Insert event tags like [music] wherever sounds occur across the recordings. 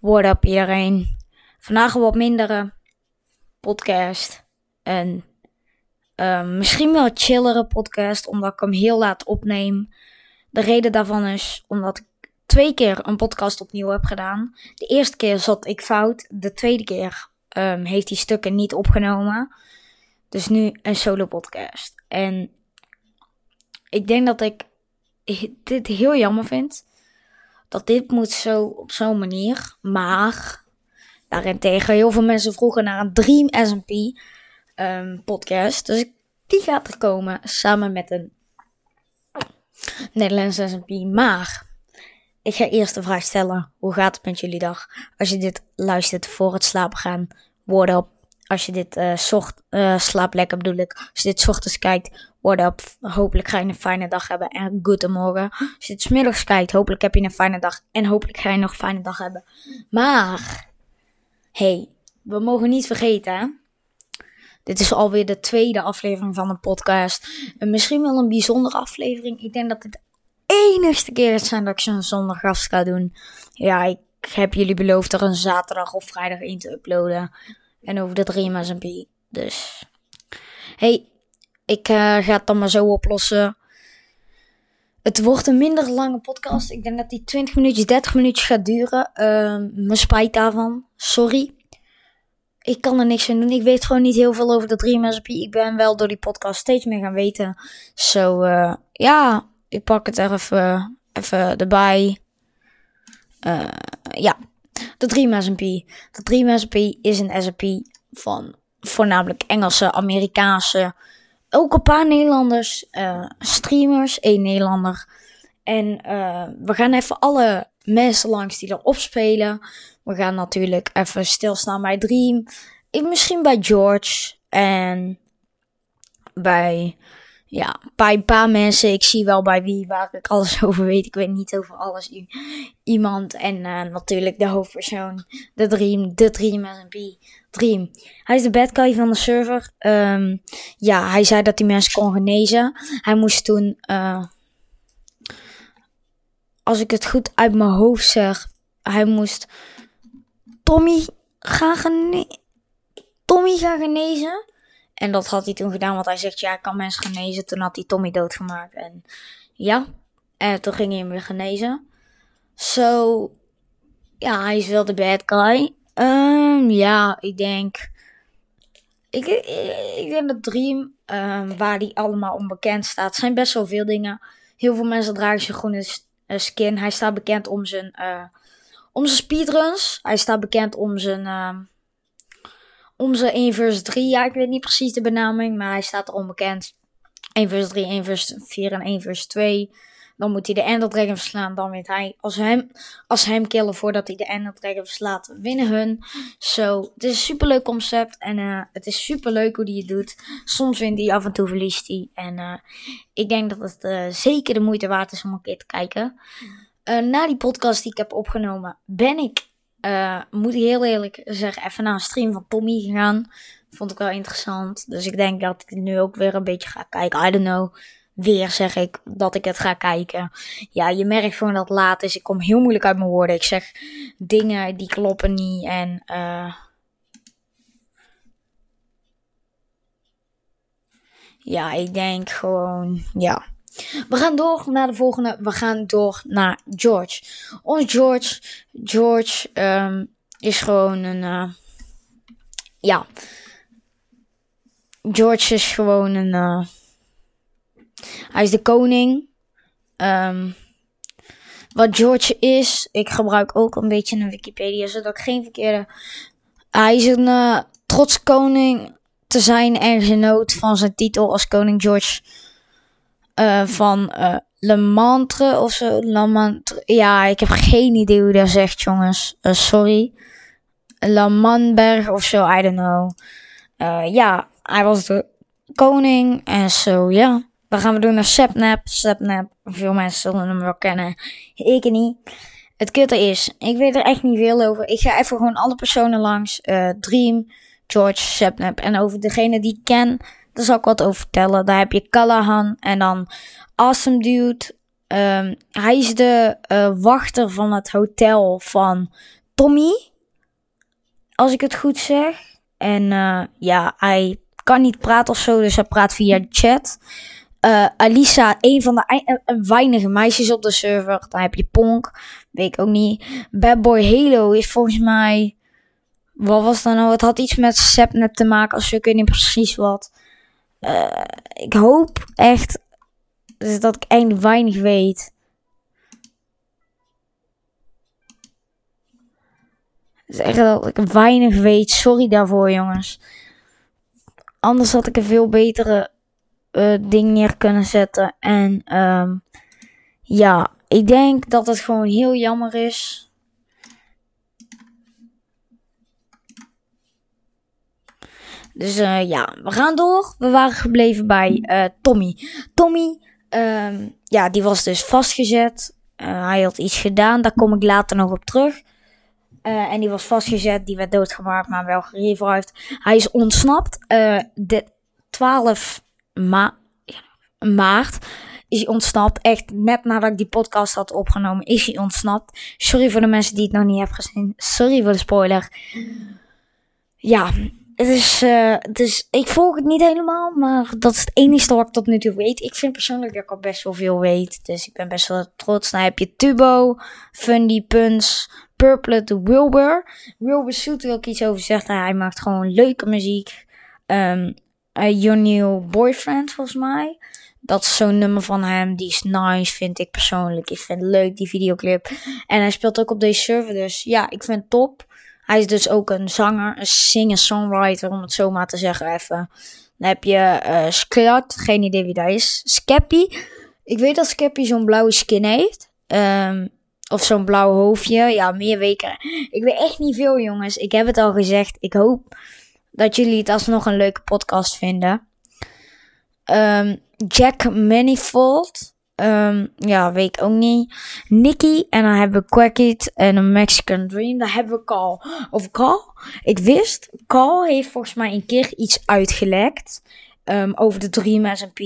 What up iedereen? Vandaag een wat mindere podcast. En ehm, misschien wel chillere podcast, omdat ik hem heel laat opneem. De reden daarvan is omdat ik twee keer een podcast opnieuw heb gedaan. De eerste keer zat ik fout. De tweede keer ehm, heeft hij stukken niet opgenomen. Dus nu een solo podcast. En ik denk dat ik dit heel jammer vind dat dit moet zo op zo'n manier. Maar daarentegen, heel veel mensen vroegen naar een Dream SMP um, podcast. Dus die gaat er komen samen met een Nederlandse SMP. Maar ik ga eerst de vraag stellen: hoe gaat het met jullie dag? Als je dit luistert voor het slapen gaan, word op. Als je dit uh, zocht, uh, slaap lekker bedoel ik. Als je dit ochtends kijkt, What up? Hopelijk ga je een fijne dag hebben en goedemorgen. Als je het smiddags kijkt, hopelijk heb je een fijne dag en hopelijk ga je nog een fijne dag hebben. Maar, hey, we mogen niet vergeten? Dit is alweer de tweede aflevering van de podcast. En misschien wel een bijzondere aflevering. Ik denk dat dit de enigste keer is zijn dat ik zo'n zondag ga doen. Ja, ik heb jullie beloofd er een zaterdag of vrijdag in te uploaden. En over de Dream SMP. Dus, hey, ik uh, ga het dan maar zo oplossen. Het wordt een minder lange podcast. Ik denk dat die 20 minuutjes, 30 minuutjes gaat duren. Uh, me spijt daarvan. Sorry. Ik kan er niks aan doen. Ik weet gewoon niet heel veel over de Dream SP. Ik ben wel door die podcast steeds meer gaan weten. Zo, uh, ja, ik pak het er even, even erbij. Uh, ja, de Dream SP. De Dream SP is een SP van voornamelijk Engelse, Amerikaanse ook een paar Nederlanders, uh, streamers, één Nederlander. En uh, we gaan even alle mensen langs die erop spelen. We gaan natuurlijk even stilstaan bij Dream. Misschien bij George. En bij, ja, bij een paar mensen. Ik zie wel bij wie waar ik alles [laughs] over weet. Ik weet niet over alles. Iemand. En uh, natuurlijk de hoofdpersoon. De Dream. De Dream SMP. Dream. Hij is de bad guy van de server. Um, ja, hij zei dat hij mensen kon genezen. Hij moest toen, uh, als ik het goed uit mijn hoofd zeg, hij moest Tommy gaan genezen. Tommy gaan genezen. En dat had hij toen gedaan, want hij zegt, ja, ik kan mensen genezen. Toen had hij Tommy doodgemaakt. En ja, en toen ging hij hem weer genezen. Zo, so, ja, hij is wel de bad guy. Um, ja, ik denk. Ik, ik, ik denk dat Dream, um, waar die allemaal onbekend staat, zijn best wel veel dingen. Heel veel mensen dragen zijn groene skin. Hij staat bekend om zijn, uh, om zijn speedruns. Hij staat bekend om zijn. Uh, zijn 1 versus 3. Ja, ik weet niet precies de benaming, maar hij staat er onbekend. 1 versus 3, 1 versus 4 en 1 versus 2. Dan moet hij de Ender Dragon verslaan. Dan weet hij, als hem, als hem killen voordat hij de Ender Dragon verslaat, winnen hun. Zo, het is een superleuk concept. En uh, het is superleuk hoe hij het doet. Soms wint hij, af en toe verliest hij. En uh, ik denk dat het uh, zeker de moeite waard is om een keer te kijken. na die podcast die ik heb opgenomen, ben ik, moet ik heel eerlijk zeggen, even naar een stream van Tommy gegaan. Vond ik wel interessant. Dus ik denk dat ik nu ook weer een beetje ga kijken. I don't know weer zeg ik dat ik het ga kijken. Ja, je merkt gewoon dat het laat is. Ik kom heel moeilijk uit mijn woorden. Ik zeg dingen die kloppen niet. En uh, ja, ik denk gewoon, ja. We gaan door naar de volgende. We gaan door naar George. Ons George, George um, is gewoon een, uh, ja. George is gewoon een. Uh, hij is de koning. Um, wat George is, ik gebruik ook een beetje een Wikipedia, zodat ik geen verkeerde. Hij is een uh, trots koning te zijn en genoot van zijn titel als koning George uh, van uh, Le Mantre of zo. Le. Ja, ik heb geen idee hoe dat zegt, jongens. sorry. La Manberg of zo, I don't know. ja, hij was de koning en zo, ja. Dan gaan we doen naar Sapnap. Sapnap, veel mensen zullen hem wel kennen. Ik niet. Het kutte is, ik weet er echt niet veel over. Ik ga even gewoon alle personen langs. Dream, George, Sapnap. En over degene die ik ken, daar zal ik wat over vertellen. Daar heb je Callahan en dan Awesome Dude. Um, hij is de uh, wachter van het hotel van Tommy. Als ik het goed zeg. En eh, ja, hij kan niet praten of zo, dus hij praat via chat. Uh, Alisa, een van de weinige meisjes op de server. Dan heb je Ponk, weet ik ook niet. Bad Boy Halo is volgens mij. Wat was dat nou? Het had iets met Sepnet te maken, als ik weet niet precies wat. Uh, ik hoop echt dat ik eigenlijk weinig weet. Is echt dat ik weinig weet. Sorry daarvoor, jongens. Anders had ik een veel betere uh, ding neer kunnen zetten. En um, ja, ik denk dat het gewoon heel jammer is. Dus uh, ja, we gaan door. We waren gebleven bij uh, Tommy. Tommy, um, ja, die was dus vastgezet. hij had iets gedaan, daar kom ik later nog op terug. En die was vastgezet, die werd doodgemaakt, maar wel gerevived. Hij is ontsnapt. De 12 ma maart is hij ontsnapt. Echt net nadat ik die podcast had opgenomen, is hij ontsnapt. Sorry voor de mensen die het nog niet hebben gezien. Sorry voor de spoiler. Ja, het is, is, ik volg het niet helemaal, maar dat is het enige wat ik tot nu toe weet. Ik vind persoonlijk dat ik al best wel veel weet. Dus ik ben best wel trots. Dan heb je Tubo, Fundy, Puns, Purplet, Wilbur. Wilbur Soet wil ik iets over zeggen. Hij maakt gewoon leuke muziek. Um, uh, Your New Boyfriend, volgens mij. Dat is zo'n nummer van hem. Die is nice, vind ik persoonlijk. Ik vind het leuk, die videoclip. En hij speelt ook op deze server. Dus ja, ik vind het top. Hij is dus ook een zanger, een singer-songwriter, om het zo maar te zeggen even. Dan heb je uh, Skrat, geen idee wie dat is. Skeppy. Ik weet dat Skeppy zo'n blauwe skin heeft. Um, of zo'n blauw hoofdje. Ja, meer weken. Ik weet echt niet veel, jongens. Ik heb het al gezegd. Ik hoop dat jullie het alsnog een leuke podcast vinden. Um, Jack Manifold. Um, ja, weet ik ook niet. Nicky. En dan hebben we Quackit en een Mexican Dream. Daar hebben we Carl. Over Carl. Ik wist, Carl heeft volgens mij een keer iets uitgelekt. Um, over de Dream SMP.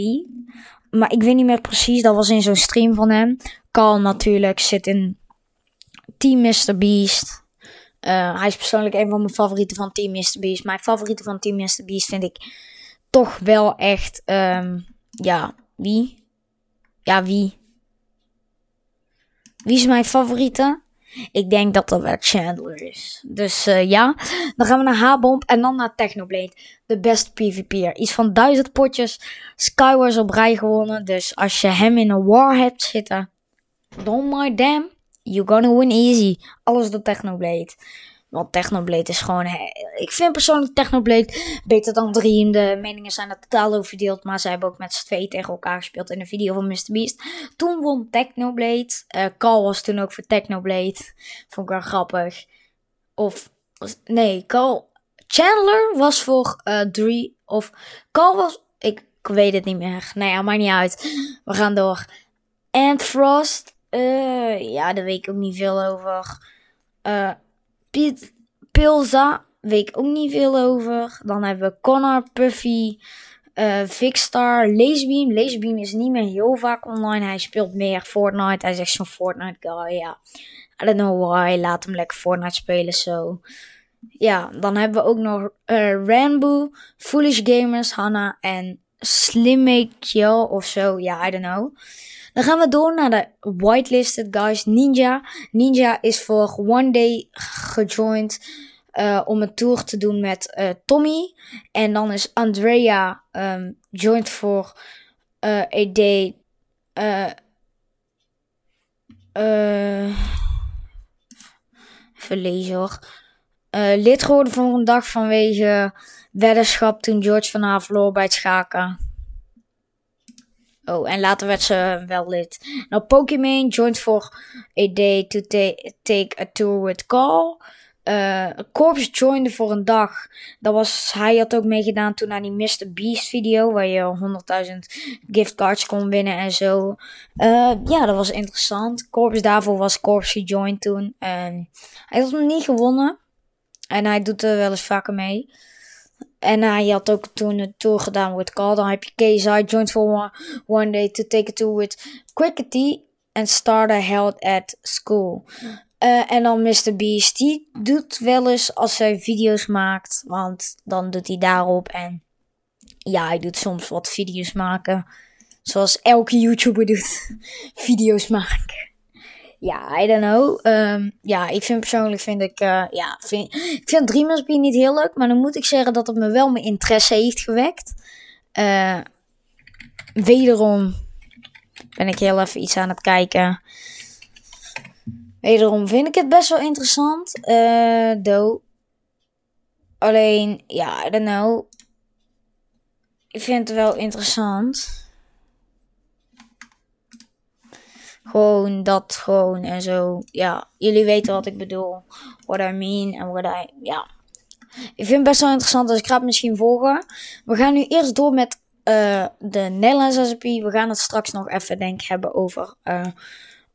Maar ik weet niet meer precies. Dat was in zo'n stream van hem. Carl natuurlijk zit in Team Mr. Beast. Uh, hij is persoonlijk een van mijn favorieten van Team Mr. Beast. Mijn favoriete van Team Mr. Beast vind ik toch wel echt. Ja, wie? Ja, wie? Wie is mijn favoriete? Ik denk dat dat wel Chandler is. Dus uh, ja, dan gaan we naar H-Bomb en dan naar Technoblade. De best PvP'er. Iets van duizend potjes Skywars op rij gewonnen. Dus als je hem in een war hebt zitten, don't mind them. You're gonna win easy. Alles door Technoblade. Want Technoblade is gewoon. Ik vind persoonlijk Technoblade beter dan Dream. De meningen zijn er totaal over verdeeld. Maar ze hebben ook met z'n twee tegen elkaar gespeeld in een video van Mr. Beast. Toen won Technoblade. Uh, Carl was toen ook voor Technoblade. Vond ik wel grappig. Of. Nee, Carl. Chandler was voor uh, Drie. Of. Carl was. Ik, weet het niet meer. Nee, ja, maakt niet uit. We gaan door. And Frost. Uh, ja, daar weet ik ook niet veel over. Uh, Pilza, weet ik ook niet veel over. Dan hebben we Connor, Puffy, uh, Vicstar, Laserbeam. Laserbeam is niet meer heel vaak online. Hij speelt meer Fortnite. Hij is echt zo'n Fortnite guy, ja. I don't know why. Laat hem lekker Fortnite spelen, zo. Ja, dan hebben we ook nog uh, Rambo, Foolish Gamers, Hanna en Slimmake of zo. Ja, I don't know. Dan gaan we door naar de whitelisted guys. Ninja. Ninja is voor One Day gejoind uh, om een tour te doen met uh, Tommy. En dan is Andrea um, joined voor uh, a day. hoor. lid geworden voor een dag vanwege weddenschap toen George van Haar verloor bij het schaken. Oh, en later werd ze wel lid. Nou, Pokémon joined for a day to take a tour with Carl. Uh, Corps joinde voor een dag. Dat was, hij had ook meegedaan toen aan die Mr. Beast video. Waar je 100.000 giftcards kon winnen en zo. Uh, ja, dat was interessant. Corps daarvoor was Corps gejoined toen. En hij had hem niet gewonnen. En hij doet er wel eens vaker mee. En hij had ook toen een tour gedaan met Carl. Dan heb je KSI joined for one, one day to take a tour with Crickety and starter held at school. Uh, en dan Mr. Beast, die doet wel eens als hij video's maakt, want dan doet hij daarop. En ja, hij doet soms wat video's maken, zoals elke YouTuber doet, [laughs] video's maken. Ja, I don't know. Um, ja, ik vind persoonlijk vind ik, uh, ja, vind, ik vind Dreamers Beast niet heel leuk, maar dan moet ik zeggen dat het me wel mijn interesse heeft gewekt. Uh, wederom ben ik heel even iets aan het kijken. Wederom vind ik het best wel interessant. Uh, do. Alleen, ja, I don't know. Ik vind het wel interessant. Gewoon dat gewoon en zo. Ja, jullie weten wat ik bedoel. What I mean en what I... Ja. Ik vind het best wel interessant, dus ik ga het misschien volgen. We gaan nu eerst door met uh, de Nederlandse SAP. We gaan het straks nog even denk hebben over... Uh,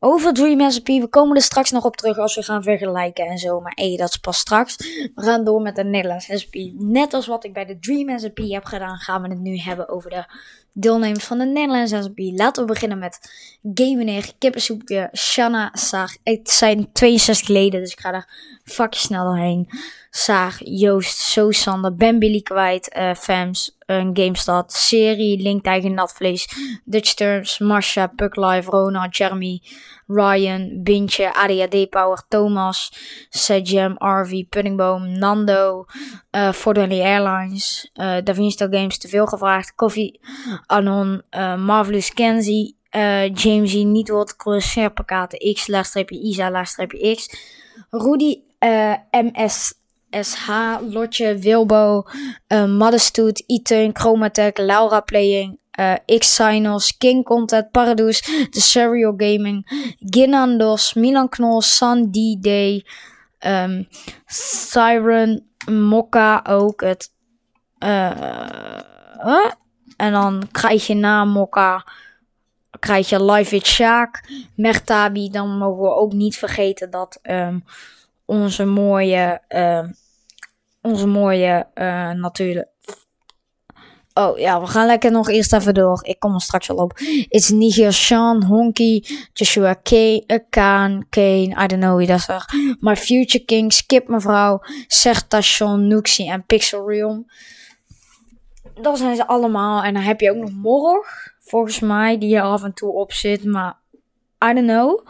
over Dream SAP. We komen er straks nog op terug als we gaan vergelijken en zo. Maar hey, dat is pas straks. We gaan door met de Nederlandse SAP. Net als wat ik bij de Dream SAP heb gedaan, gaan we het nu hebben over de deelnemers van de Nederlandse SAP. Laten we beginnen met Game Kippensoepje, Shanna, Saar. Het zijn 62 leden, dus ik ga daar vakje snel doorheen. Saar, Joost, Sosander, Ben Billy kwijt, uh, Fams, een GameStad, Serie, Link Natvlees, Dutch Terms, Marsha, Puck Live, Rona, Jeremy, Ryan, Bintje, ADHD Power, Thomas, Sejam, RV, Puddingboom, Nando, uh, Fortnite Airlines, uh, Da Vinci Games, te veel gevraagd, Coffee, Anon, uh, Marvelous Kenzie, uh, Jamesy, Niet Wat, Cruiser, X, laagstreepje Isa, laagstreepje X, Rudy, uh, MS, SH, Lotje, Wilbo, uh, Maddestoet, Iteun, Chromatech, Laura Playing, uh, X-Sinos, King Content, Paradus, The Serial Gaming, Ginandos, Milan Knol, San D-Day, um, Siren, Mokka ook. Het, huh? En dan krijg je na Mokka, krijg je Live with Mertabi. Dan mogen we ook niet vergeten dat um, onze mooie, uh, onze mooie uh, natuurlijk. Oh ja, we gaan lekker nog eerst even door. Ik kom er straks al op. It's Niger, Sean, Honky, Joshua K, uh, Kaan, Kane, I don't know wie dat is. My Future King, Skip mevrouw, Sertation, Nuxie en Pixel Realm. Dat zijn ze allemaal. En dan heb je ook nog Morg, volgens mij, die er af en toe op zit. Maar I don't know.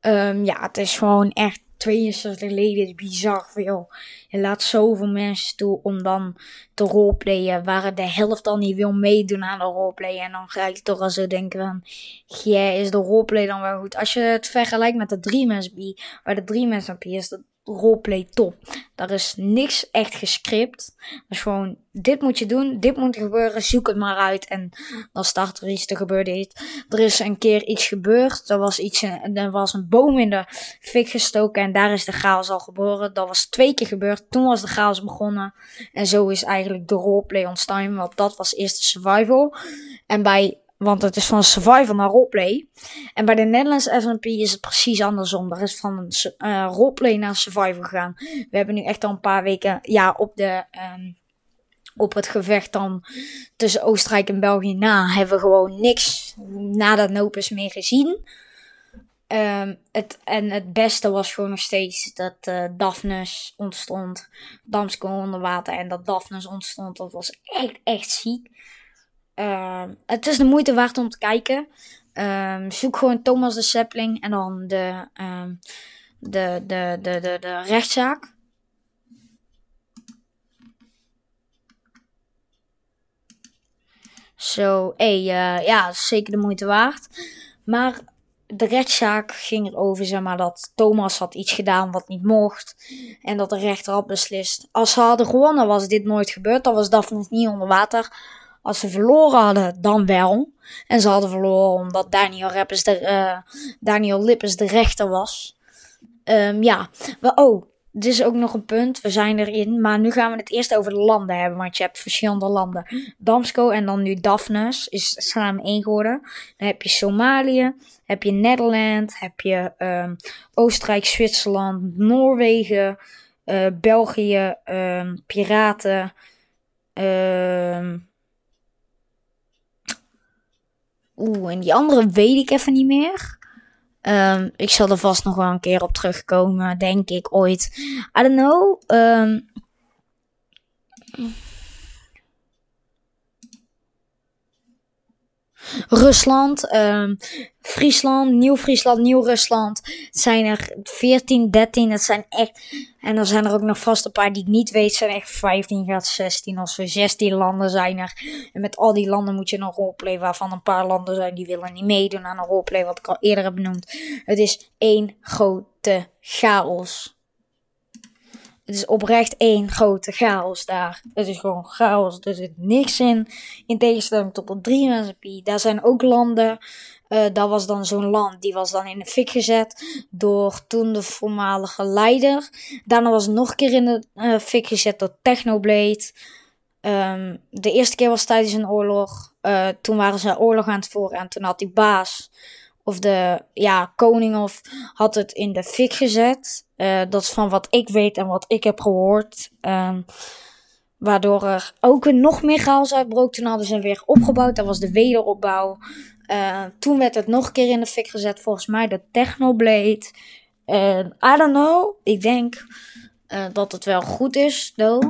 Um, ja, het is gewoon echt 62 leden is bizar veel. Je laat zoveel mensen toe om dan te roleplayen. Waar de helft dan niet wil meedoen aan de roleplay. En dan ga ik toch al zo denken van... Jij is de roleplay dan wel goed. Als je het vergelijkt met de 3 mensen Waar de 3 mensen is dat roleplay top. Daar is niks echt gescript. is gewoon, dit moet je doen, dit moet gebeuren, zoek het maar uit. En dan start er iets te gebeuren. Er is een keer iets gebeurd. Er was, iets, er was een boom in de fik gestoken en daar is de chaos al geboren. Dat was twee keer gebeurd. Toen was de chaos begonnen. En zo is eigenlijk de roleplay ontstaan. Want dat was eerst de survival. En bij want het is van survival naar roleplay. En bij de Netherlands FNP is het precies andersom. Er is van uh, roleplay naar survival gegaan. We hebben nu echt al een paar weken ja, op, de, um, op het gevecht dan tussen Oostenrijk en België na. Hebben we gewoon niks na dat Nopus meer gezien. Um, het, en het beste was gewoon nog steeds dat uh, Daphnes ontstond. Damsko onder water en dat Daphnes ontstond. Dat was echt, echt ziek. Uh, het is de moeite waard om te kijken. Um, zoek gewoon Thomas de Sapling en dan de, um, de, de, de, de, de rechtszaak. Zo, so, hey, uh, ja, zeker de moeite waard. Maar de rechtszaak ging erover, zeg maar, dat Thomas had iets gedaan wat niet mocht. En dat de rechter had beslist. Als ze hadden gewonnen, was dit nooit gebeurd. Dan was Daphne niet onder water. Als ze verloren hadden, dan wel. En ze hadden verloren omdat Daniel, Rappers de, uh, Daniel Lippes de rechter was. Um, ja, maar oh, dit is ook nog een punt. We zijn erin. Maar nu gaan we het eerst over de landen hebben. Want je hebt verschillende landen. Damsko en dan nu Daphnes is samen één geworden. Dan heb je Somalië. Heb je Nederland. Heb je um, Oostenrijk, Zwitserland, Noorwegen. Uh, België. Um, Piraten. Um, Oeh, en die andere weet ik even niet meer. Um, ik zal er vast nog wel een keer op terugkomen, denk ik ooit. I don't know. Um, Rusland, um, Friesland, Nieuw-Friesland, Nieuw-Rusland. Het zijn er 14, 13. Dat zijn echt. En dan zijn er ook nog vast een paar die ik niet weet. Zijn echt 15 gaat 16 of zo. 16 landen zijn er. En met al die landen moet je een roleplay. Waarvan een paar landen zijn die willen niet meedoen aan een roleplay. Wat ik al eerder heb benoemd. Het is één grote chaos. Het is oprecht één grote chaos daar. Het is gewoon chaos. Er zit niks in. In tegenstelling tot de drie mensen. Daar zijn ook landen. Uh, dat was dan zo'n land. Die was dan in de fik gezet. Door toen de voormalige leider. Daarna was het nog een keer in de uh, fik gezet door Technoblade. Um, de eerste keer was tijdens een oorlog. Uh, toen waren ze oorlog aan het voeren. En toen had die baas of de ja, koning of had het in de fik gezet. Uh, dat is van wat ik weet en wat ik heb gehoord. Um, waardoor er ook nog meer chaos uitbrook. Toen hadden ze hem weer opgebouwd. Dat was de wederopbouw. Uh, toen werd het nog een keer in de fik gezet. Volgens mij de Technoblade. En I don't know. Ik denk uh, dat het wel goed is, though.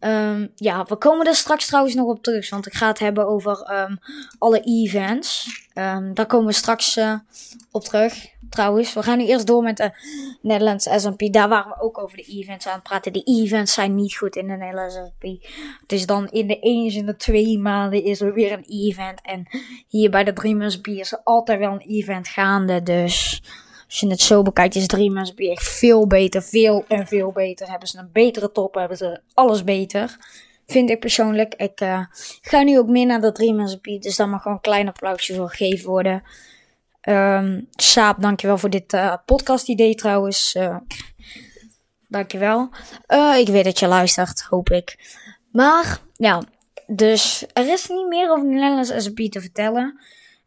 Um, ja, we komen er straks trouwens nog op terug. Want ik ga het hebben over um, alle events. Um, daar komen we straks uh, op terug. Trouwens, we gaan nu eerst door met de Nederlandse S&P. Daar waren we ook over de events aan het praten. De events zijn niet goed in de Nederlandse S&P. Het is dan in de eens in de twee maanden is er weer een event. En hier bij de Dreamers B is er altijd wel een event gaande. Dus als je het zo bekijkt, is Dreamers echt veel beter. Veel en veel beter. Hebben ze een betere top, hebben ze alles beter. Vind ik persoonlijk. Ik uh, ga nu ook meer naar de Dreamers. Dus daar mag gewoon een klein applausje voor gegeven worden. Um, Saap, dankjewel voor dit uh, podcast idee trouwens. Uh, dankjewel. Ik weet dat je luistert, hoop ik. Maar, ja. Dus er is niet meer over de Nederlandse SAP te vertellen.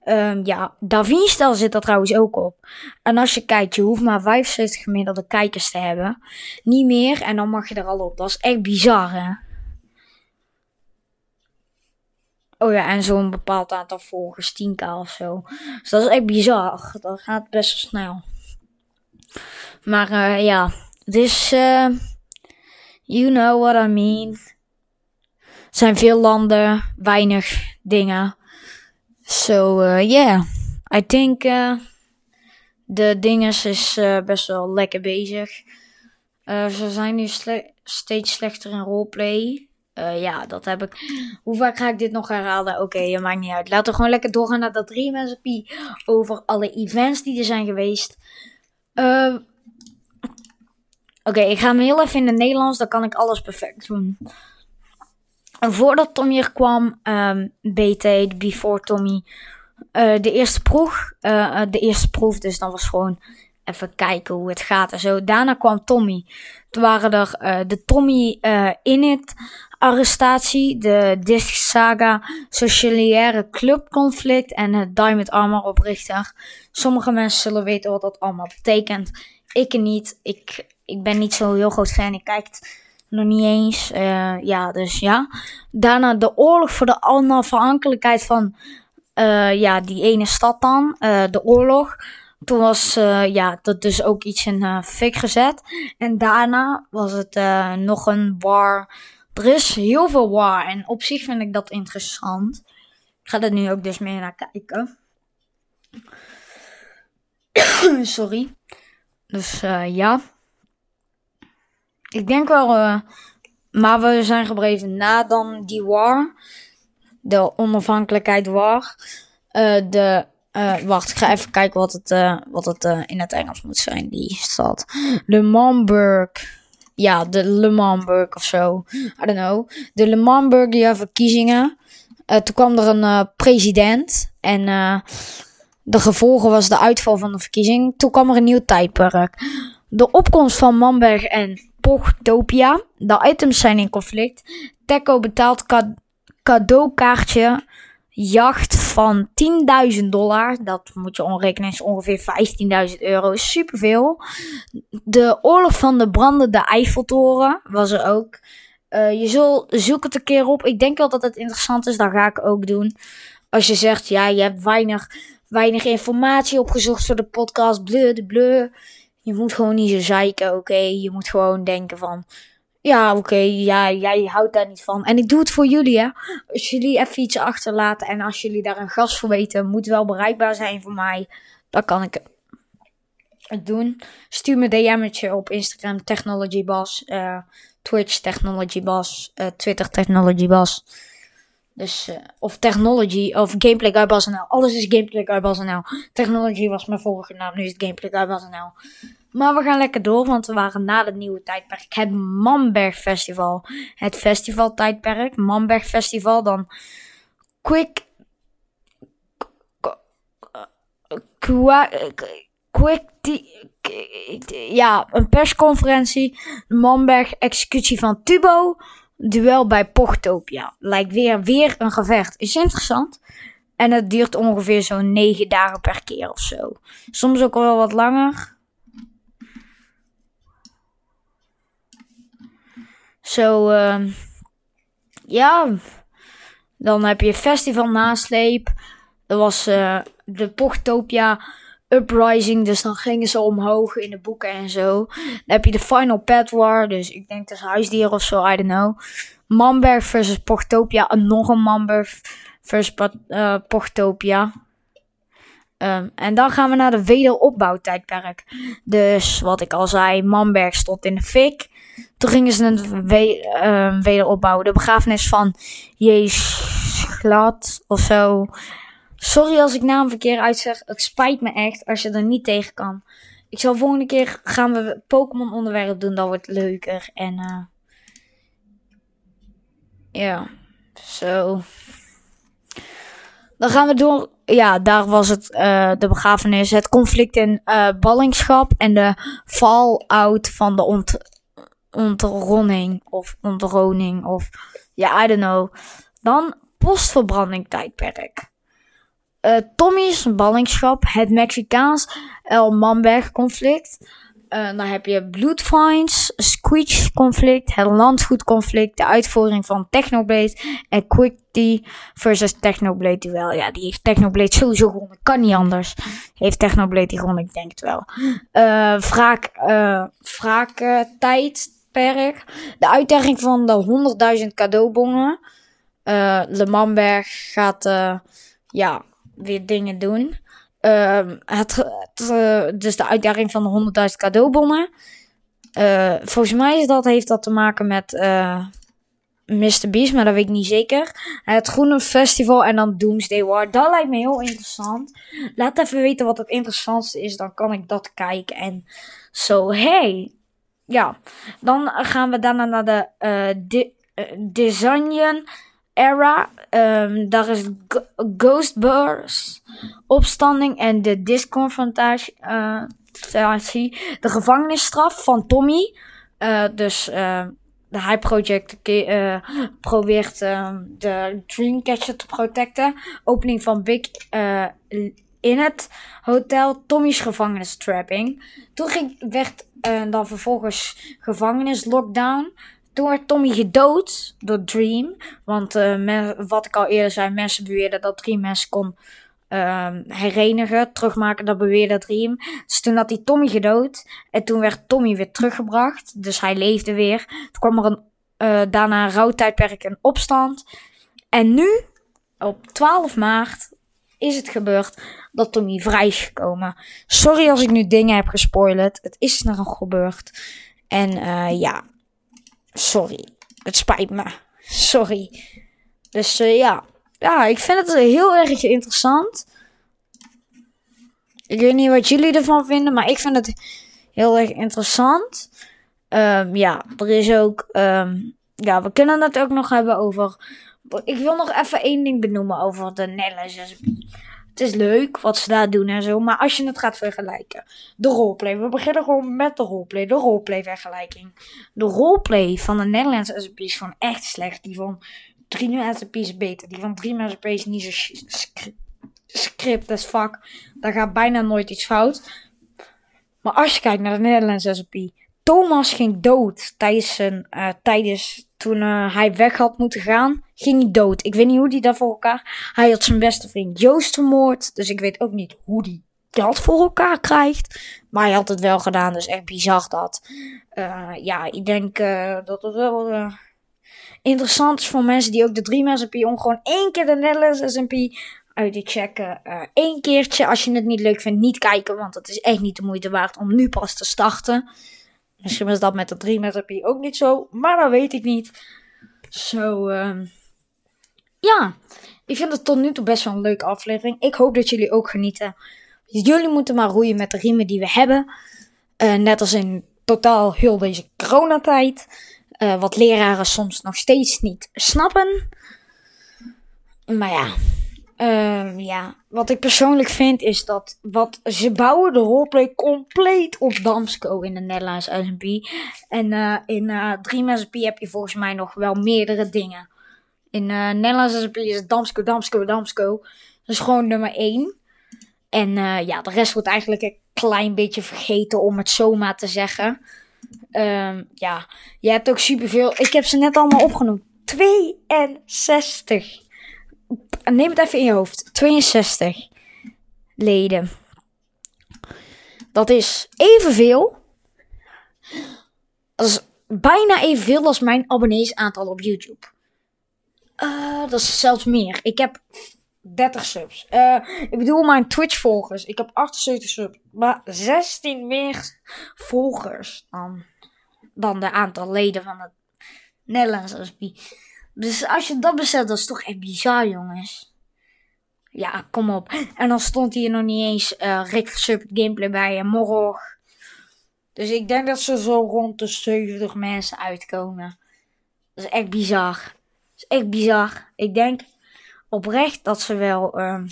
Um, ja, Davin-stel zit er trouwens ook op. En als je kijkt, je hoeft maar 75 gemiddelde kijkers te hebben. Niet meer en dan mag je er al op. Dat is echt bizar, hè? Oh ja, en zo'n bepaald aantal volgers, 10k of zo. Dus dat is echt bizar. Dat gaat best wel snel. Maar uh, ja, dus, uh, you know what I mean. Er zijn veel landen, weinig dingen. So, uh, yeah, I think uh, de dinges is uh, best wel lekker bezig. Uh, ze zijn nu steeds slechter in roleplay. Ja, dat heb ik. Hoe vaak ga ik dit nog herhalen? Oké, okay, maakt niet uit. Laten we gewoon lekker doorgaan naar dat 3 mensen over alle events die er zijn geweest. Uh, Oké, ik ga hem heel even in het Nederlands, dan kan ik alles perfect doen. Voordat Tommy er kwam, um, BT, Before Tommy, uh, de eerste proef, de eerste proef, dus dan was gewoon even kijken hoe het gaat en zo. Daarna kwam Tommy. Toen waren er de Tommy in het arrestatie, de Disc Saga, Socialiaire Clubconflict en het Diamond Armor oprichter. Sommige mensen zullen weten wat dat allemaal betekent. Ik niet. Ik, ik ben niet zo heel groot fan. Ik kijk nog niet eens. Uh, ja, dus ja. Daarna de oorlog voor de onafhankelijkheid van uh, ja, die ene stad dan. Uh, de oorlog. Toen was ja, dat dus ook iets in fik gezet. En daarna was het nog een war er is heel veel war en op zich vind ik dat interessant. Ik ga er nu ook dus meer naar kijken. [coughs] Sorry. Dus ja. Ik denk wel. Uh, maar we zijn gebleven na dan die war. De onafhankelijkheid war. Uh, de. wacht, ik ga even kijken wat het, wat het in het Engels moet zijn. Die stad. De Mamburg ja, de Le Mansburg of zo. I don't know. De Le Mansburg verkiezingen. Uh, toen kwam er een president. En de gevolgen was de uitval van de verkiezing. Toen kwam er een nieuw tijdperk. De opkomst van Manberg en Pochtopia. De items zijn in conflict. Teco betaalt cadeaukaartje jacht van 10.000 dollar. Dat moet je omrekenen, is ongeveer 15.000 euro. Superveel. De oorlog van de brandende Eiffeltoren was er ook. Uh, je zult zoek het een keer op. Ik denk wel dat het interessant is. Dat ga ik ook doen. Als je zegt, ja, je hebt weinig, weinig informatie opgezocht voor de podcast. Bleu de. Je moet gewoon niet zo zeiken, oké? Je moet gewoon denken van... Ja, oké, ja, jij houdt daar niet van. En ik doe het voor jullie, hè. Als jullie even iets achterlaten en als jullie daar een gast voor weten... moet wel bereikbaar zijn voor mij. Dan kan ik het doen. Stuur me DM'tje op Instagram, TechnologyBas. Uh, Twitch, TechnologyBas. Uh, Twitter, TechnologyBas. Dus, uh, of Technology, of Gameplay Alles is Gameplay Technology was mijn vorige naam, nu is het Gameplay Maar we gaan lekker door, want we waren na het nieuwe tijdperk. Het Mamberg Festival. Het festival tijdperk. Mamberg Festival. Dan Quick... Quick... Ja, een persconferentie. Mamberg executie van Tubo duel bij Portopia. Lijkt weer, weer een gevecht. Is interessant. En het duurt ongeveer zo'n 9 dagen per keer of zo. Soms ook wel wat langer. Zo, uh, ja. Dan heb je Festival Nasleep. Dat was uh, de Portopia Uprising. Dus dan gingen ze omhoog in de boeken en zo. Dan heb je de Final Pet War. Dus ik denk dat is huisdier of zo, I don't know. Manberg versus Portopia. En nog een Manberg versus Portopia. Um, en dan gaan we naar de wederopbouwtijdperk. Dus wat ik al zei, Manberg stond in de fik. Toen gingen ze een we uh, wederopbouwen. De begrafenis van Jezus glad of zo. Sorry als ik naam verkeerd uitzeg. Het spijt me echt als je er niet tegen kan. Ik zal volgende keer gaan we Pokémon onderwerp doen. Dat wordt leuker. En uh, ja, zo. Dan gaan we door. Ja, daar was het uh, de begrafenis. Het conflict in uh, ballingschap en de fallout van de ont ontronning of ontroning of ja, I don't know. Dan postverbranding tijdperk uh, Tommy's ballingschap, het Mexicaans El Manberg conflict. Uh, dan heb je Bloodfines, Squeech conflict, het landgoed de uitvoering van Technoblade en Quick versus Technoblade duel. Ja, die heeft Technoblade sowieso gewonnen, kan niet anders. Heeft Technoblade die gewonnen, ik denk het wel. Uh, wraak, tijdperk, de uitdaging van de 100.000 cadeaubonnen. Le Manberg gaat, ja, weer dingen doen. Uh, het, uh, dus de uitdaging van de 100.000 cadeaubonnen. Uh, volgens mij is dat, heeft dat te maken met uh, Mr. Beast, maar dat weet ik niet zeker. Het Groene Festival en dan Doomsday War. Dat lijkt me heel interessant. Laat even weten wat het interessantste is, dan kan ik dat kijken. En zo, hey. Ja, dan gaan we daarna naar de uh, era. Um, daar is Ghostbusters, opstanding en de disconfrontatie. Uh, de gevangenisstraf van Tommy. Uh, dus uh, de High Project uh, probeert uh, de Dreamcatcher te protecten. Opening van Big in het hotel. Tommy's gevangenistrapping. Toen ging, werd dan vervolgens gevangenis lockdown. Toen werd Tommy gedood door Dream. Want uh, wat ik al eerder zei, mensen beweerden dat Dream mensen kon uh, herenigen, terugmaken. Dat beweerde Dream. Dus toen had hij Tommy gedood. En toen werd Tommy weer teruggebracht. Dus hij leefde weer. Toen kwam er een, uh, daarna een rouwtijdperk en opstand. En nu, op 12 maart, is het gebeurd dat Tommy vrij is gekomen. Sorry als ik nu dingen heb gespoilerd. Het is nog gebeurd. En uh, ja, Sorry. Het spijt me. Sorry. Dus uh, ja. Ja, ik vind het heel erg interessant. Ik weet niet wat jullie ervan vinden, maar ik vind het heel erg interessant. Um, ja, er is ook. Um, ja, we kunnen het ook nog hebben over. Ik wil nog even één ding benoemen over de Nederlandse het is leuk wat ze daar doen en zo. Maar als je het gaat vergelijken. De roleplay. We beginnen gewoon met de roleplay. De roleplay vergelijking. De roleplay van de Nederlandse SCP is gewoon echt slecht. Die van 3 SCP is beter. Die van 3 SCP is niet zo script as fuck. Daar gaat bijna nooit iets fout. Maar als je kijkt naar de Nederlandse SCP. Thomas ging dood tijdens, uh, tijdens toen eh, hij weg had moeten gaan, ging hij dood. Ik weet niet hoe hij dat voor elkaar. Hij had zijn beste vriend Joost vermoord. Dus ik weet ook niet hoe hij dat voor elkaar krijgt. Maar hij had het wel gedaan, dus echt bizar dat. Uh, ja, ik denk uh, dat het wel interessant is voor mensen die ook de Dream SMP om gewoon één keer de Netherlands SMP uit te checken. Eén keertje, als je het niet leuk vindt, niet kijken, want het is echt niet de moeite waard om nu pas te starten. Misschien is dat met de 3 met ook niet zo, maar dat weet ik niet. Zo, uh, ja. Ik vind het tot nu toe best wel een leuke aflevering. Ik hoop dat jullie ook genieten. Jullie moeten maar roeien met de riemen die we hebben. Uh, net als in totaal heel deze coronatijd. Uh, wat leraren soms nog steeds niet snappen. Maar ja, Uh, ja, wat ik persoonlijk vind is dat wat ze bouwen de roleplay compleet op Damsco in de Nederlandse SMP. En uh, in uh, Dream SMP heb je volgens mij nog wel meerdere dingen. In uh, Nederlandse SMP is het Damsco, Damsco, Damsco. Dat is gewoon nummer 1. En ja, de rest wordt eigenlijk een klein beetje vergeten om het zomaar te zeggen. Um, ja, je hebt ook superveel. Ik heb ze net allemaal opgenoemd. 62 neem het even in je hoofd. 62 leden. Dat is evenveel. Dat is bijna evenveel als mijn abonneesaantal op YouTube. Uh, dat is zelfs meer. Ik heb 30 subs. Uh, ik bedoel mijn Twitch volgers. Ik heb 78 subs. Maar 16 meer volgers dan, dan de aantal leden van het Nederlandse SP. Dus als je dat beseft, dat is toch echt bizar, jongens. Ja, kom op. En dan stond hier nog niet eens uh, Rick Sub gameplay bij en Morog. Dus ik denk dat ze zo rond de 70 mensen uitkomen. Dat is echt bizar. Dat is echt bizar. Ik denk oprecht dat ze wel um,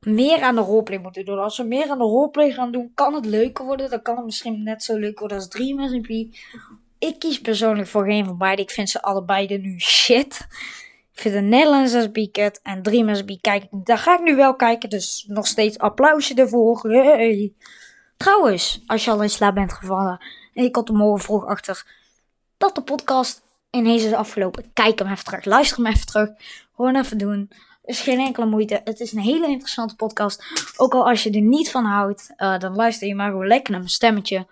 meer aan de roleplay moeten doen. Als ze meer aan de roleplay gaan doen, kan het leuker worden. Dan kan het misschien net zo leuk worden als Dream SMP. Ik kies persoonlijk voor geen van beide. Ik vind ze allebei de nu shit. Ik vind de Nederlandse SB kut en Dream SB kijk Daar ga ik nu wel kijken, dus nog steeds applausje ervoor. Hey. Trouwens, als je al in slaap bent gevallen en ik had morgen vroeg achter dat de podcast ineens is afgelopen. Kijk hem even terug, luister hem even terug. Gewoon even doen. is geen enkele moeite. Het is een hele interessante podcast. Ook al als je er niet van houdt, uh, dan luister je maar gewoon lekker naar mijn stemmetje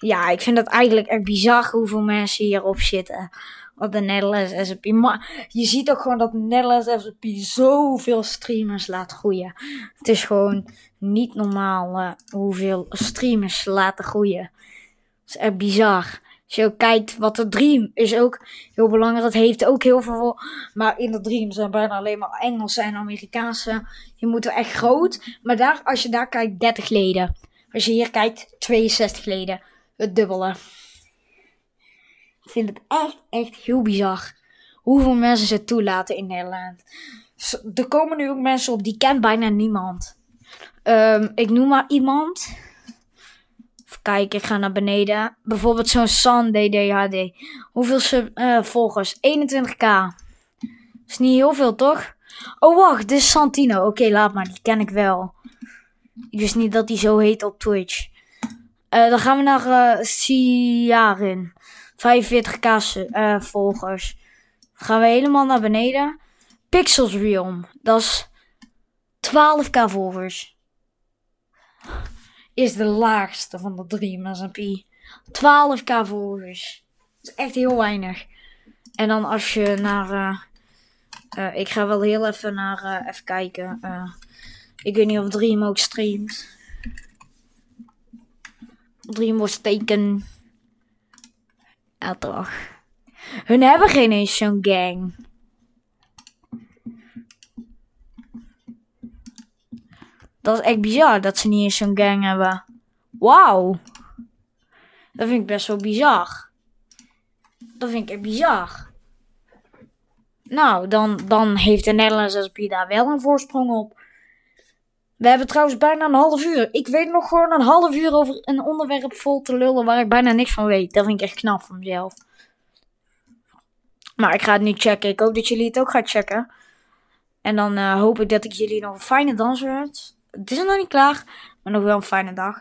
ja, ik vind het eigenlijk echt bizar hoeveel mensen hierop zitten. Op de Netherlands SP. Maar je ziet ook gewoon dat de Netherlands SP zoveel streamers laat groeien. Het is gewoon niet normaal uh, hoeveel streamers laten groeien. Dat is echt bizar. Als je ook kijkt wat de Dream is ook heel belangrijk. Het heeft ook heel veel. Maar in de Dream zijn bijna alleen maar Engelse en Amerikaanse. Je moet er echt groot. Maar daar, als je daar kijkt, 30 leden. Als je hier kijkt, 62 leden het dubbele. Ik vind het echt, echt heel bizar. Hoeveel mensen ze toelaten in Nederland. Er komen nu ook mensen op die kent bijna niemand. Um, ik noem maar iemand. Even kijken, ik ga naar beneden. Bijvoorbeeld zo'n San DDHD. Hoeveel uh, volgers? 21k. Is niet heel veel, toch? Oh, wacht, dit is Santino. Oké, laat maar, die ken ik wel. Ik wist niet dat hij zo heet op Twitch. Uh, dan gaan we naar uh, Siarin. 45k uh, volgers. Gaan we helemaal naar beneden. Pixels Realm. Dat is 12k volgers. Is de laagste van de drie SMP. 12k volgers. Dat is echt heel weinig. En dan als je naar... Ik ga wel heel even naar... even kijken. ik weet niet of Dream ook streamt. Dream steken. Ja, toch. Hun hebben geen eens zo'n gang. Dat is echt bizar dat ze niet eens zo'n gang hebben. Wauw. Dat vind ik best wel bizar. Dat vind ik echt bizar. Nou, dan, dan heeft de Nederlandse SP daar wel een voorsprong op. We hebben trouwens bijna een half uur. Ik weet nog gewoon een half uur over een onderwerp vol te lullen waar ik bijna niks van weet. Dat vind ik echt knap van mezelf. Maar ik ga het nu checken. Ik hoop dat jullie het ook gaan checken. En dan uh, hoop ik dat ik jullie nog een fijne dans wens. Het is nog niet klaar, maar nog wel een fijne dag.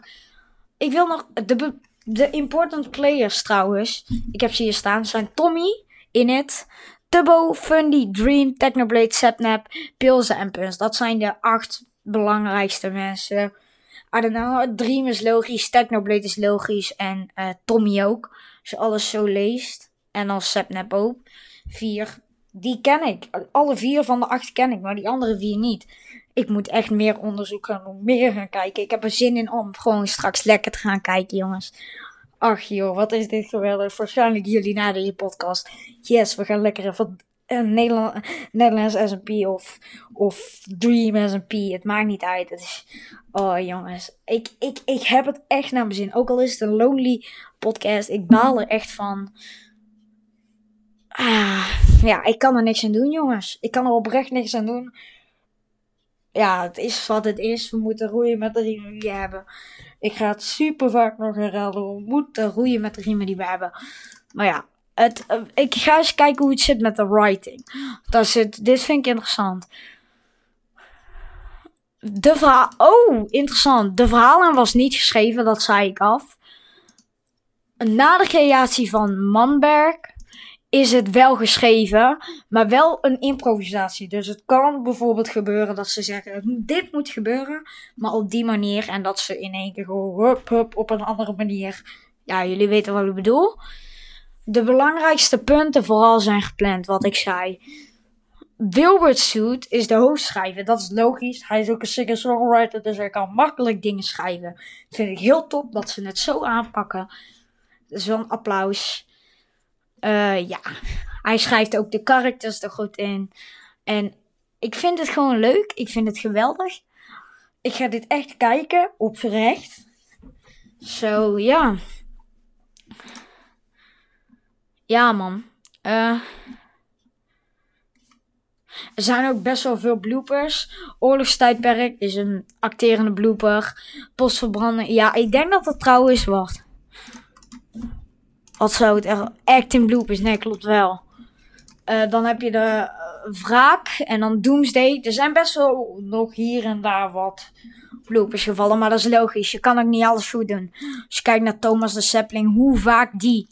Ik wil nog de De important players trouwens, ik heb ze hier staan, zijn Tommy, Init, Tubbo, Fundy, Dream, Technoblade, Sapnap, Pilze en Puns. Dat zijn de acht belangrijkste mensen. I don't know, Dream is logisch, Technoblade is logisch en uh, Tommy ook. Als je alles zo leest. En dan Sapnap ook. Vier, die ken ik. Alle vier van de acht ken ik, maar die andere vier niet. Ik moet echt meer onderzoeken en meer gaan kijken. Ik heb er zin in om gewoon straks lekker te gaan kijken, jongens. Ach joh, wat is dit geweldig. Waarschijnlijk jullie na deze podcast. Yes, we gaan lekker even Nederland, Nederlands S&P of, of Dream S&P. Het maakt niet uit. Het is, oh jongens, ik, ik, ik heb het echt naar mijn zin. Ook al is het een lonely podcast. Ik baal er echt van. Ah, ja, ik kan er niks aan doen, jongens. Ik kan er oprecht niks aan doen. Ja, het is wat het is. We moeten roeien met de riemen die we hebben. Ik ga het super vaak nog herhalen. We moeten roeien met de riemen die we hebben. Maar ja, uh, ik ga eens kijken hoe het zit met de writing. Dat zit, dit vind ik interessant. De verhaal. Oh, interessant. De verhalen was niet geschreven, dat zei ik af. Na de creatie van Manberg is het wel geschreven, maar wel een improvisatie. Dus het kan bijvoorbeeld gebeuren dat ze zeggen: dit moet gebeuren, maar op die manier. En dat ze in één keer gewoon hup, hup, op een andere manier. Ja, jullie weten wat ik bedoel. De belangrijkste punten vooral zijn gepland, wat ik zei. Wilbert Suit is de hoofdschrijver. Dat is logisch. Hij is ook een singer-songwriter, dus hij kan makkelijk dingen schrijven. Dat vind ik heel top dat ze het zo aanpakken. Dus applaus. Uh, ja, hij schrijft ook de characters er goed in. En ik vind het gewoon leuk. Ik vind het geweldig. Ik ga dit echt kijken, oprecht. Zo, ja. Ja, man. Uh, er zijn ook best wel veel bloopers. Oorlogstijdperk is een acterende blooper. Postverbranden. Ja, ik denk dat het trouwens wordt. Wat zou het echt. Acting bloopers, nee, klopt wel. Uh, dan heb je de uh, wraak en dan Doomsday. Er zijn best wel nog hier en daar wat bloopers gevallen, maar dat is logisch. Je kan ook niet alles goed doen. Als je kijkt naar Thomas de Sapling, hoe vaak die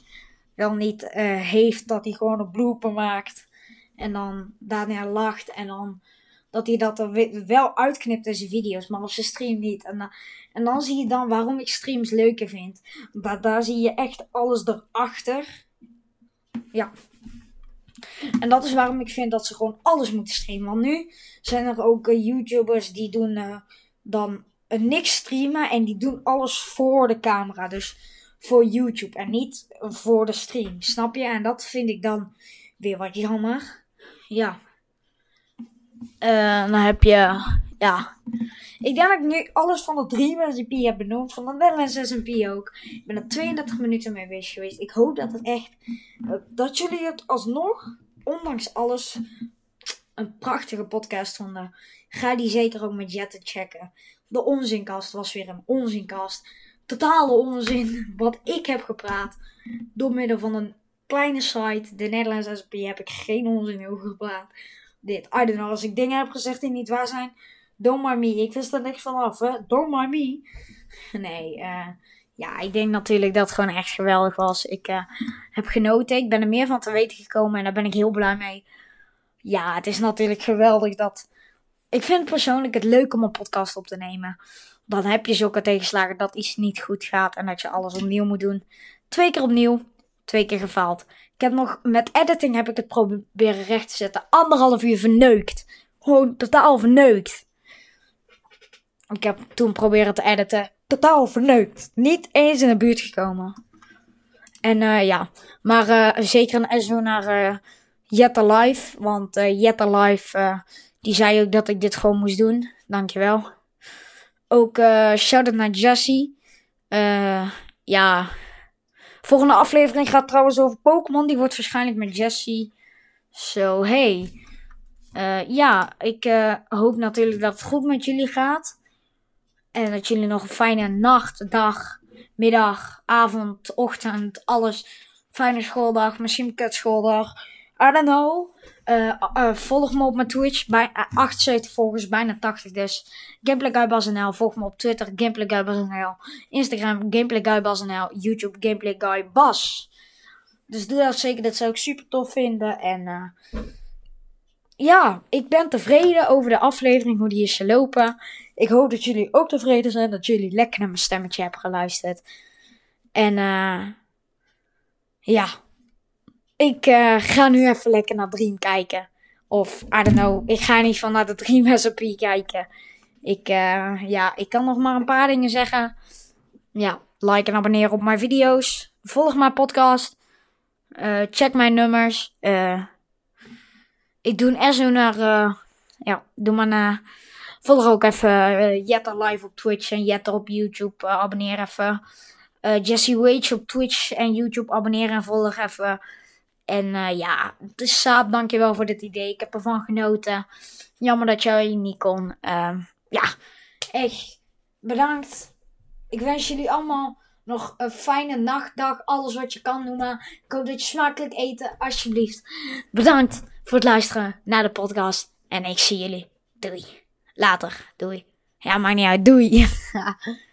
wel niet uh, heeft dat hij gewoon een blooper maakt. En dan daarna lacht en dan dat hij dat er wel uitknipt in zijn video's, maar op zijn stream niet. En, uh, en dan zie je dan waarom ik streams leuker vind. Dat, daar zie je echt alles erachter. Ja. En dat is waarom ik vind dat ze gewoon alles moeten streamen. Want nu zijn er ook uh, YouTubers die doen uh, dan niks streamen en die doen alles voor de camera. Dus voor YouTube en niet voor de stream. Snap je? En dat vind ik dan weer wat jammer. Ja. Uh, dan heb je, ja. Ik denk dat ik nu alles van de Dream SMP heb benoemd. Van de Netherlands SMP ook. Ik ben er 32 minuten mee bezig geweest. Ik hoop dat het echt, dat jullie het alsnog, ondanks alles, een prachtige podcast vonden. Ga die zeker ook met Jetten checken. De onzinkast was weer een onzinkast. Totale onzin wat ik heb gepraat. Door middel van een kleine site, de Nederlandse SP, heb ik geen onzin over gepraat dit. I don't know, als ik dingen heb gezegd die niet waar zijn, don't mind me. Ik wist er niks van af, hè. Don't mind me. [laughs] Nee, uh, ja, ik denk natuurlijk dat het gewoon echt geweldig was. Ik uh, heb genoten. Ik ben er meer van te weten gekomen en daar ben ik heel blij mee. Ja, het is natuurlijk geweldig dat... Ik vind persoonlijk het leuk om een podcast op te nemen. Dan heb je zulke tegenslagen dat iets niet goed gaat en dat je alles opnieuw moet doen. Twee keer opnieuw, twee keer gefaald. Ik heb nog, met editing heb ik het proberen recht te zetten. Anderhalf uur verneukt. Gewoon totaal verneukt. Ik heb toen proberen te editen. Totaal verneukt. Niet eens in de buurt gekomen. En uh, ja, maar uh, zeker een SO naar uh, Jetta Live. Want Jetta Live, die zei ook dat ik dit gewoon moest doen. Dankjewel. Ook shout-out naar Jessie. ja, Volgende aflevering gaat trouwens over Pokémon. Die wordt waarschijnlijk met Jessie. Zo, hey. Uh, ja, ik uh, hoop natuurlijk dat het goed met jullie gaat. En dat jullie nog een fijne nacht, dag, middag, avond, ochtend, alles. Fijne schooldag, misschien kut schooldag. I don't know. Uh, volg me op mijn Twitch. Bij 78 volgers, bijna 80 dus. GameplayGuyBasNL. Volg me op Twitter. GameplayGuyBasNL. Instagram GameplayGuyBasNL. YouTube GameplayGuyBas. Dus doe dat zeker. Dat zou ik super tof vinden. En uh, ja, ik ben tevreden over de aflevering. Hoe die is gelopen. Ik hoop dat jullie ook tevreden zijn. Dat jullie lekker naar mijn stemmetje hebben geluisterd. En uh, ja. Ik uh, ga nu even lekker naar Dream kijken. Of, I don't know, ik ga niet van naar de Dream [laughs] recipe kijken. Ik, uh, ja, ik kan nog maar een paar dingen zeggen. Ja, like en abonneer op mijn video's. Volg mijn podcast. Uh, check mijn nummers. ik doe een SO naar, ja, doe maar naar... Volg ook even Jetter live op Twitch en Jetter op YouTube. abonneer even. Jesse Wage op Twitch en YouTube. Abonneer en volg even. En uh, ja, dus Saap, dankjewel voor dit idee. Ik heb ervan genoten. Jammer dat jij niet kon. Uh, ja, echt bedankt. Ik wens jullie allemaal nog een fijne nachtdag. Alles wat je kan noemen. Ik hoop dat je smakelijk eten, alsjeblieft. Bedankt voor het luisteren naar de podcast. En ik zie jullie. Doei. Later. Doei. Ja, maakt niet uit. Doei. [laughs]